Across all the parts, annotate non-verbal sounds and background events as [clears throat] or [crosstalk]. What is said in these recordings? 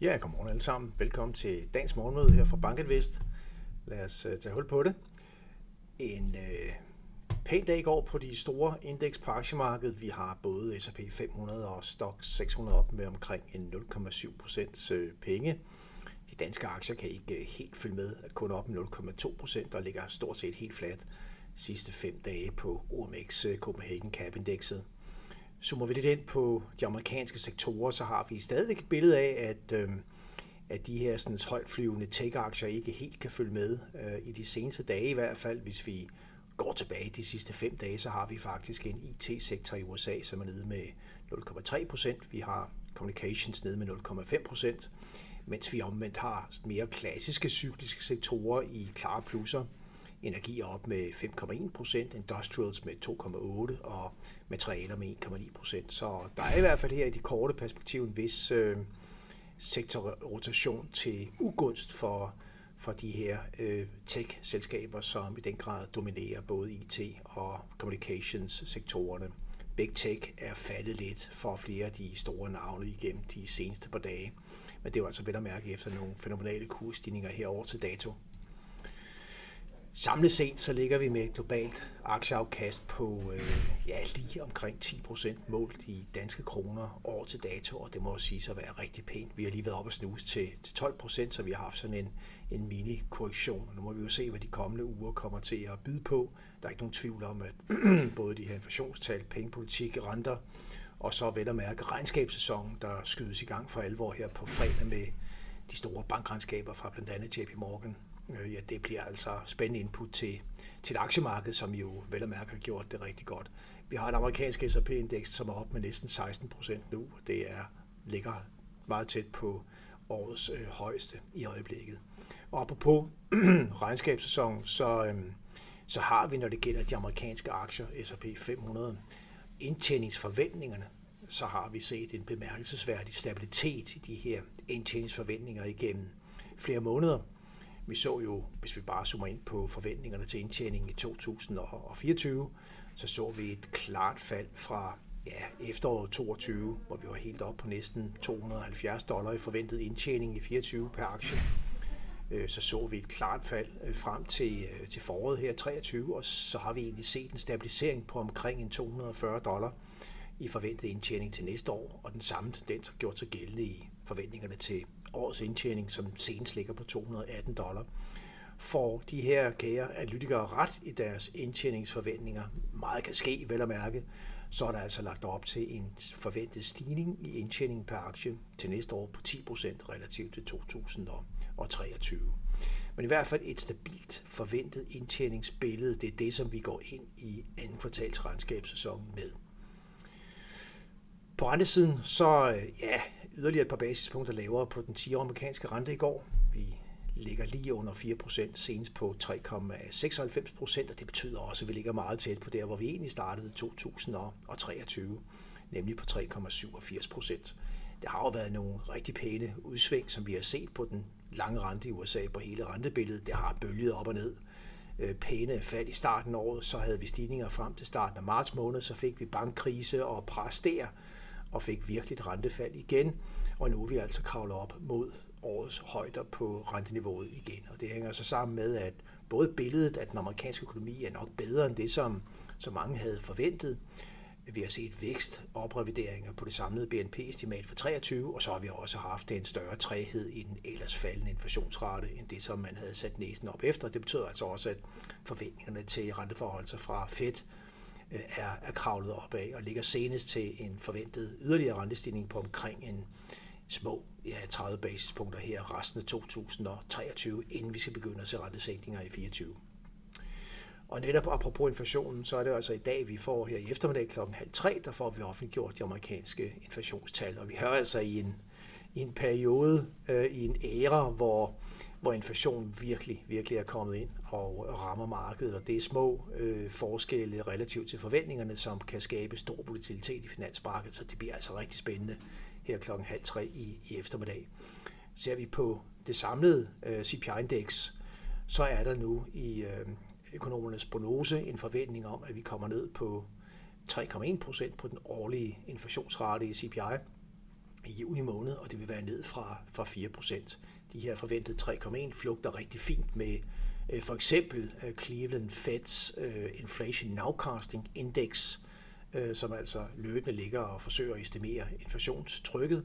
Ja, godmorgen alle sammen. Velkommen til dagens morgenmøde her fra Bankinvest. Lad os uh, tage hul på det. En øh, pæn dag i går på de store indeks på aktiemarkedet. Vi har både S&P 500 og Stock 600 op med omkring en 0,7 procents øh, penge. De danske aktier kan ikke øh, helt følge med, kun op med 0,2 procent og ligger stort set helt fladt sidste fem dage på OMX Copenhagen Cap Indexet. Zoomer vi lidt ind på de amerikanske sektorer, så har vi stadigvæk et billede af, at, øh, at de her sådan, højtflyvende tech-aktier ikke helt kan følge med. Øh, I de seneste dage i hvert fald, hvis vi går tilbage de sidste fem dage, så har vi faktisk en IT-sektor i USA, som er nede med 0,3 procent. Vi har communications nede med 0,5 procent, mens vi omvendt har mere klassiske cykliske sektorer i klare plusser energi er op med 5,1 procent, industrials med 2,8 og materialer med 1,9 procent. Så der er i hvert fald her i de korte perspektiv en vis øh, sektorrotation til ugunst for, for de her øh, tech-selskaber, som i den grad dominerer både IT og communications-sektorerne. Big Tech er faldet lidt for flere af de store navne igennem de seneste par dage. Men det er altså vel at mærke efter nogle fænomenale kursstigninger herover til dato. Samlet set så ligger vi med et globalt aktieafkast på øh, ja, lige omkring 10% målt i danske kroner år til dato, og det må sige at være rigtig pænt. Vi har lige været op og snuse til, til 12%, så vi har haft sådan en, en mini-korrektion, og nu må vi jo se, hvad de kommende uger kommer til at byde på. Der er ikke nogen tvivl om, at [clears throat] både de her inflationstal, pengepolitik, renter, og så vel at mærke regnskabssæsonen, der skydes i gang for alvor her på fredag med de store bankregnskaber fra blandt andet JP Morgan, øh, ja, det bliver altså spændende input til, til et aktiemarked, som jo vel og mærke har gjort det rigtig godt. Vi har et amerikansk S&P-indeks, som er op med næsten 16 procent nu. og Det er, ligger meget tæt på årets øh, højeste i øjeblikket. Og apropos [clears throat] regnskabssæson, så, øh, så har vi, når det gælder de amerikanske aktier, S&P 500, indtjeningsforventningerne, så har vi set en bemærkelsesværdig stabilitet i de her indtjeningsforventninger igennem flere måneder. Vi så jo, hvis vi bare zoomer ind på forventningerne til indtjeningen i 2024, så så vi et klart fald fra ja, efteråret 22, hvor vi var helt op på næsten 270 dollar i forventet indtjening i 24 per aktie. Øh, så så vi et klart fald øh, frem til, øh, til foråret her 23, og så har vi egentlig set en stabilisering på omkring en 240 dollar i forventet indtjening til næste år, og den samme tendens har gjort sig gældende i forventningerne til årets indtjening, som senest ligger på 218 dollar. Får de her kære analytikere ret i deres indtjeningsforventninger, meget kan ske, vel at mærke, så er der altså lagt op til en forventet stigning i indtjeningen per aktie til næste år på 10% relativt til 2023. Men i hvert fald et stabilt forventet indtjeningsbillede, det er det, som vi går ind i anden kvartals regnskabssæson med. På rentesiden, så øh, ja, yderligere et par basispunkter lavere på den 10 amerikanske rente i går. Vi ligger lige under 4%, senest på 3,96%, og det betyder også, at vi ligger meget tæt på der, hvor vi egentlig startede 2023, nemlig på 3,87%. Det har jo været nogle rigtig pæne udsving, som vi har set på den lange rente i USA på hele rentebilledet. Det har bølget op og ned. Øh, pæne fald i starten af året, så havde vi stigninger frem til starten af marts måned, så fik vi bankkrise og pres der, og fik virkelig et rentefald igen, og nu er vi altså kravlet op mod årets højder på renteniveauet igen. Og det hænger så sammen med, at både billedet af den amerikanske økonomi er nok bedre end det, som, som mange havde forventet. Vi har set vækst og oprevideringer på det samlede BNP-estimat for 23, og så har vi også haft en større træhed i den ellers faldende inflationsrate, end det, som man havde sat næsen op efter. Det betyder altså også, at forventningerne til renteforholdelser fra Fed er, er kravlet opad og ligger senest til en forventet yderligere rentestigning på omkring en små ja, 30 basispunkter her resten af 2023, inden vi skal begynde at se rentesænkninger i 24. Og netop apropos inflationen, så er det altså i dag, vi får her i eftermiddag kl. halv tre, der får vi offentliggjort de amerikanske inflationstal. Og vi hører altså i en, i en periode, øh, i en æra, hvor hvor inflationen virkelig, virkelig er kommet ind og rammer markedet, og det er små øh, forskelle relativt til forventningerne, som kan skabe stor volatilitet i finansmarkedet, så det bliver altså rigtig spændende her klokken halv tre i, i eftermiddag. Ser vi på det samlede øh, CPI-indeks, så er der nu i øh, økonomernes prognose en forventning om, at vi kommer ned på 3,1 procent på den årlige inflationsrate i CPI, i juni måned, og det vil være ned fra, fra 4%. De her forventede 3,1 flugter rigtig fint med øh, for eksempel øh, Cleveland Feds øh, Inflation Nowcasting Index, øh, som altså løbende ligger og forsøger at estimere inflationstrykket,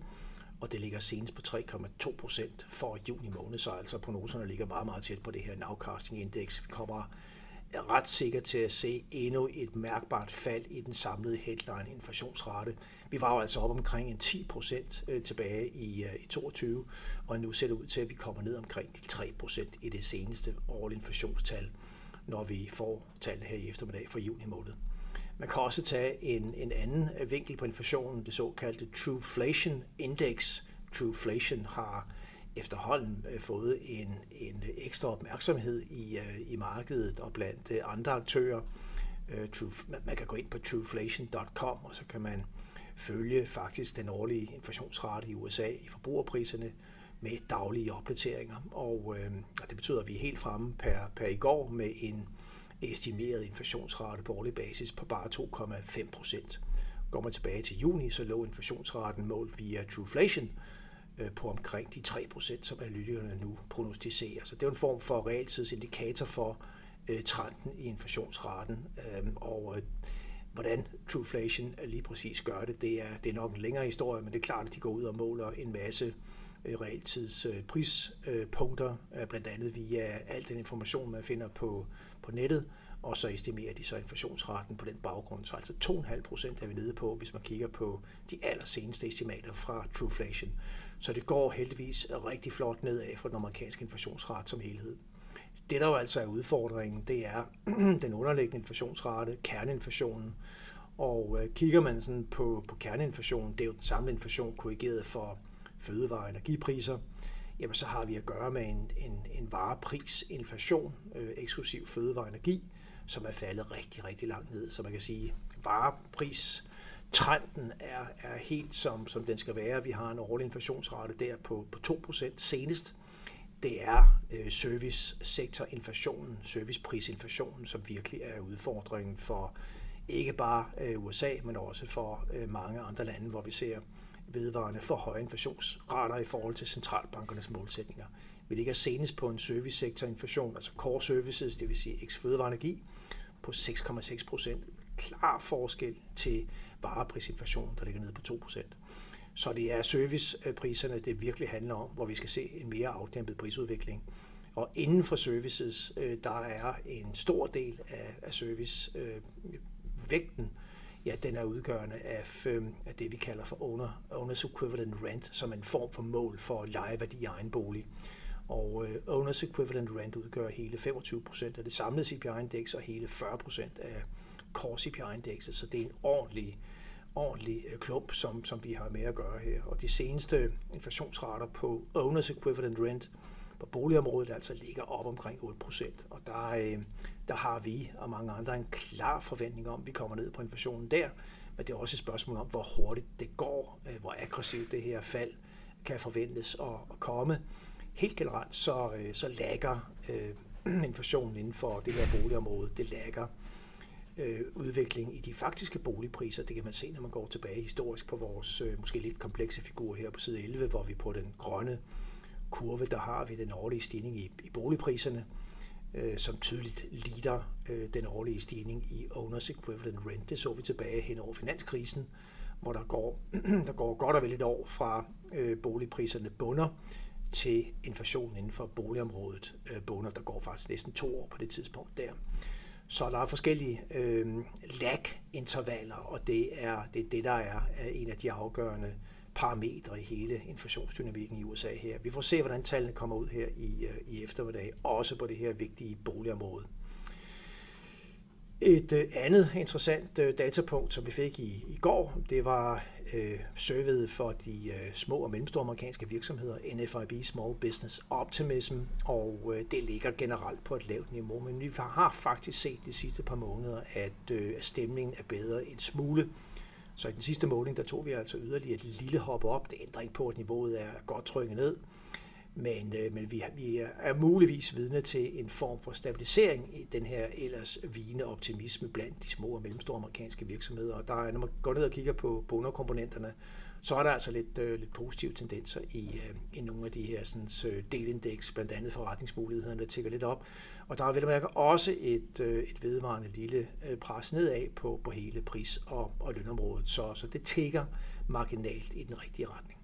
og det ligger senest på 3,2 procent for juni måned, så altså prognoserne ligger meget, meget tæt på det her Nowcasting Index. Vi kommer ret sikker til at se endnu et mærkbart fald i den samlede headline inflationsrate. Vi var jo altså op omkring en 10 procent øh, tilbage i, øh, i 22, og nu ser det ud til, at vi kommer ned omkring de 3 procent i det seneste årlige inflationstal, når vi får tallene her i eftermiddag for juni måned. Man kan også tage en, en anden vinkel på inflationen, det såkaldte Trueflation Index. Trueflation har efterhånden øh, fået en, en ekstra opmærksomhed i, øh, i markedet og blandt øh, andre aktører. Man kan gå ind på trueflation.com, og så kan man følge faktisk den årlige inflationsrate i USA i forbrugerpriserne med daglige opdateringer. Og øh, det betyder, at vi er helt fremme per, per i går med en estimeret inflationsrate på årlig basis på bare 2,5 procent. Går man tilbage til juni, så lå inflationsraten målt via Trueflation Øh, på omkring de 3%, som analytikerne nu prognostiserer. Så det er en form for realtidsindikator for øh, trenden i inflationsraten. Øhm, og øh, hvordan Trueflation lige præcis gør det, det er, det er nok en længere historie, men det er klart, at de går ud og måler en masse øh, Øh, realtidsprispunkter, øh, øh, blandt andet via al den information, man finder på, på nettet, og så estimerer de så inflationsraten på den baggrund. Så altså 2,5 procent er vi nede på, hvis man kigger på de allerseneste estimater fra Trueflation. Så det går heldigvis rigtig flot nedad for den amerikanske inflationsrate som helhed. Det, der jo altså er udfordringen, det er [clears throat] den underliggende inflationsrate, kerneinflationen. Og kigger man sådan på, på kerneinflationen, det er jo den samme inflation korrigeret for fødevare- og energipriser, jamen så har vi at gøre med en, en, en vareprisinflation, øh, eksklusiv fødevare og energi, som er faldet rigtig, rigtig langt ned. Så man kan sige, varepris trenden er, er helt som, som den skal være. Vi har en årlig inflationsrate der på, på 2% senest. Det er øh, servicesektorinflationen, serviceprisinflationen, som virkelig er udfordringen for ikke bare øh, USA, men også for øh, mange andre lande, hvor vi ser vedvarende for høje inflationsrater i forhold til centralbankernes målsætninger. Vi ligger senest på en servicesektorinflation, altså core services, det vil sige eks fødevareenergi, på 6,6 procent. Klar forskel til vareprisinflation, der ligger nede på 2 procent. Så det er servicepriserne, det virkelig handler om, hvor vi skal se en mere afdæmpet prisudvikling. Og inden for services, øh, der er en stor del af, servicevægten, øh, ja, den er udgørende af, øhm, af det, vi kalder for owner, owners equivalent rent, som en form for mål for lejeværdi i egen bolig. Og øh, owners equivalent rent udgør hele 25% af det samlede CPI-indeks og hele 40% af core CPI-indekset, så det er en ordentlig, ordentlig øh, klump, som, som vi har med at gøre her. Og de seneste inflationsrater på owners equivalent rent på boligområdet altså ligger op omkring 8 procent. Og der, øh, der har vi og mange andre en klar forventning om, at vi kommer ned på inflationen der. Men det er også et spørgsmål om, hvor hurtigt det går, øh, hvor aggressivt det her fald kan forventes at, at komme helt generelt så, øh, så lagger øh, [clears throat] inflationen inden for det her boligområde, det lagger øh, udvikling i de faktiske boligpriser. Det kan man se, når man går tilbage historisk på vores øh, måske lidt komplekse figur her på side 11, hvor vi på den grønne kurve, der har vi den årlige stigning i, i boligpriserne, øh, som tydeligt lider øh, den årlige stigning i owners equivalent rent. Det så vi tilbage hen over finanskrisen, hvor der går, [clears throat] der går godt og vel et år fra øh, boligpriserne bunder til inflationen inden for boligområdet øh, bunder. Der går faktisk næsten to år på det tidspunkt der. Så der er forskellige øh, lag-intervaller, og det er, det er det, der er en af de afgørende parametre i hele inflationsdynamikken i USA her. Vi får se, hvordan tallene kommer ud her i, øh, i eftermiddag, også på det her vigtige boligområde. Et øh, andet interessant øh, datapunkt, som vi fik i, i går, det var øh, surveyet for de øh, små og mellemstore amerikanske virksomheder, NFIB Small Business Optimism, og øh, det ligger generelt på et lavt niveau, men vi har faktisk set de sidste par måneder, at øh, stemningen er bedre en smule. Så i den sidste måling, der tog vi altså yderligere et lille hop op. Det ændrer ikke på, at niveauet er godt trykket ned. Men, øh, men vi, vi er muligvis vidne til en form for stabilisering i den her ellers vigende optimisme blandt de små og mellemstore amerikanske virksomheder. Og der er, når man går ned og kigger på, på underkomponenterne, så er der altså lidt, øh, lidt positive tendenser i, øh, i nogle af de her sådan, øh, delindeks, blandt andet forretningsmulighederne, der tigger lidt op. Og der er vel at mærke også et, øh, et vedvarende lille øh, pres nedad på, på hele pris- og, og lønområdet, så, så det tigger marginalt i den rigtige retning.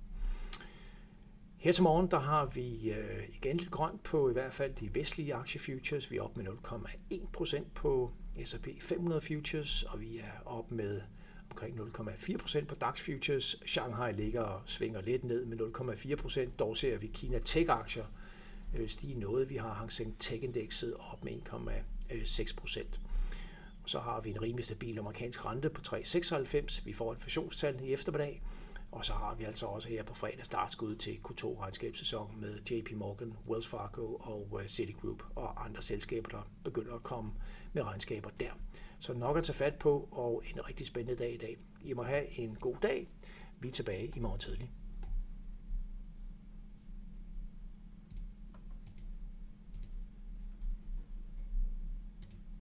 Her til morgen der har vi øh, igen lidt grønt på i hvert fald de vestlige aktiefutures. Vi er op med 0,1% på S&P 500 futures, og vi er op med omkring 0,4% på DAX Futures. Shanghai ligger og svinger lidt ned med 0,4%. Dog ser vi Kina Tech-aktier øh, stige noget. Vi har Hang Seng Tech-indekset op med 1,6%. Så har vi en rimelig stabil amerikansk rente på 3,96. Vi får inflationstal i eftermiddag. Og så har vi altså også her på fredag startskud til Q2-regnskabssæson med JP Morgan, Wells Fargo og øh, Citigroup og andre selskaber, der begynder at komme med regnskaber der. Så nok at tage fat på, og en rigtig spændende dag i dag. I må have en god dag. Vi er tilbage i morgen tidlig.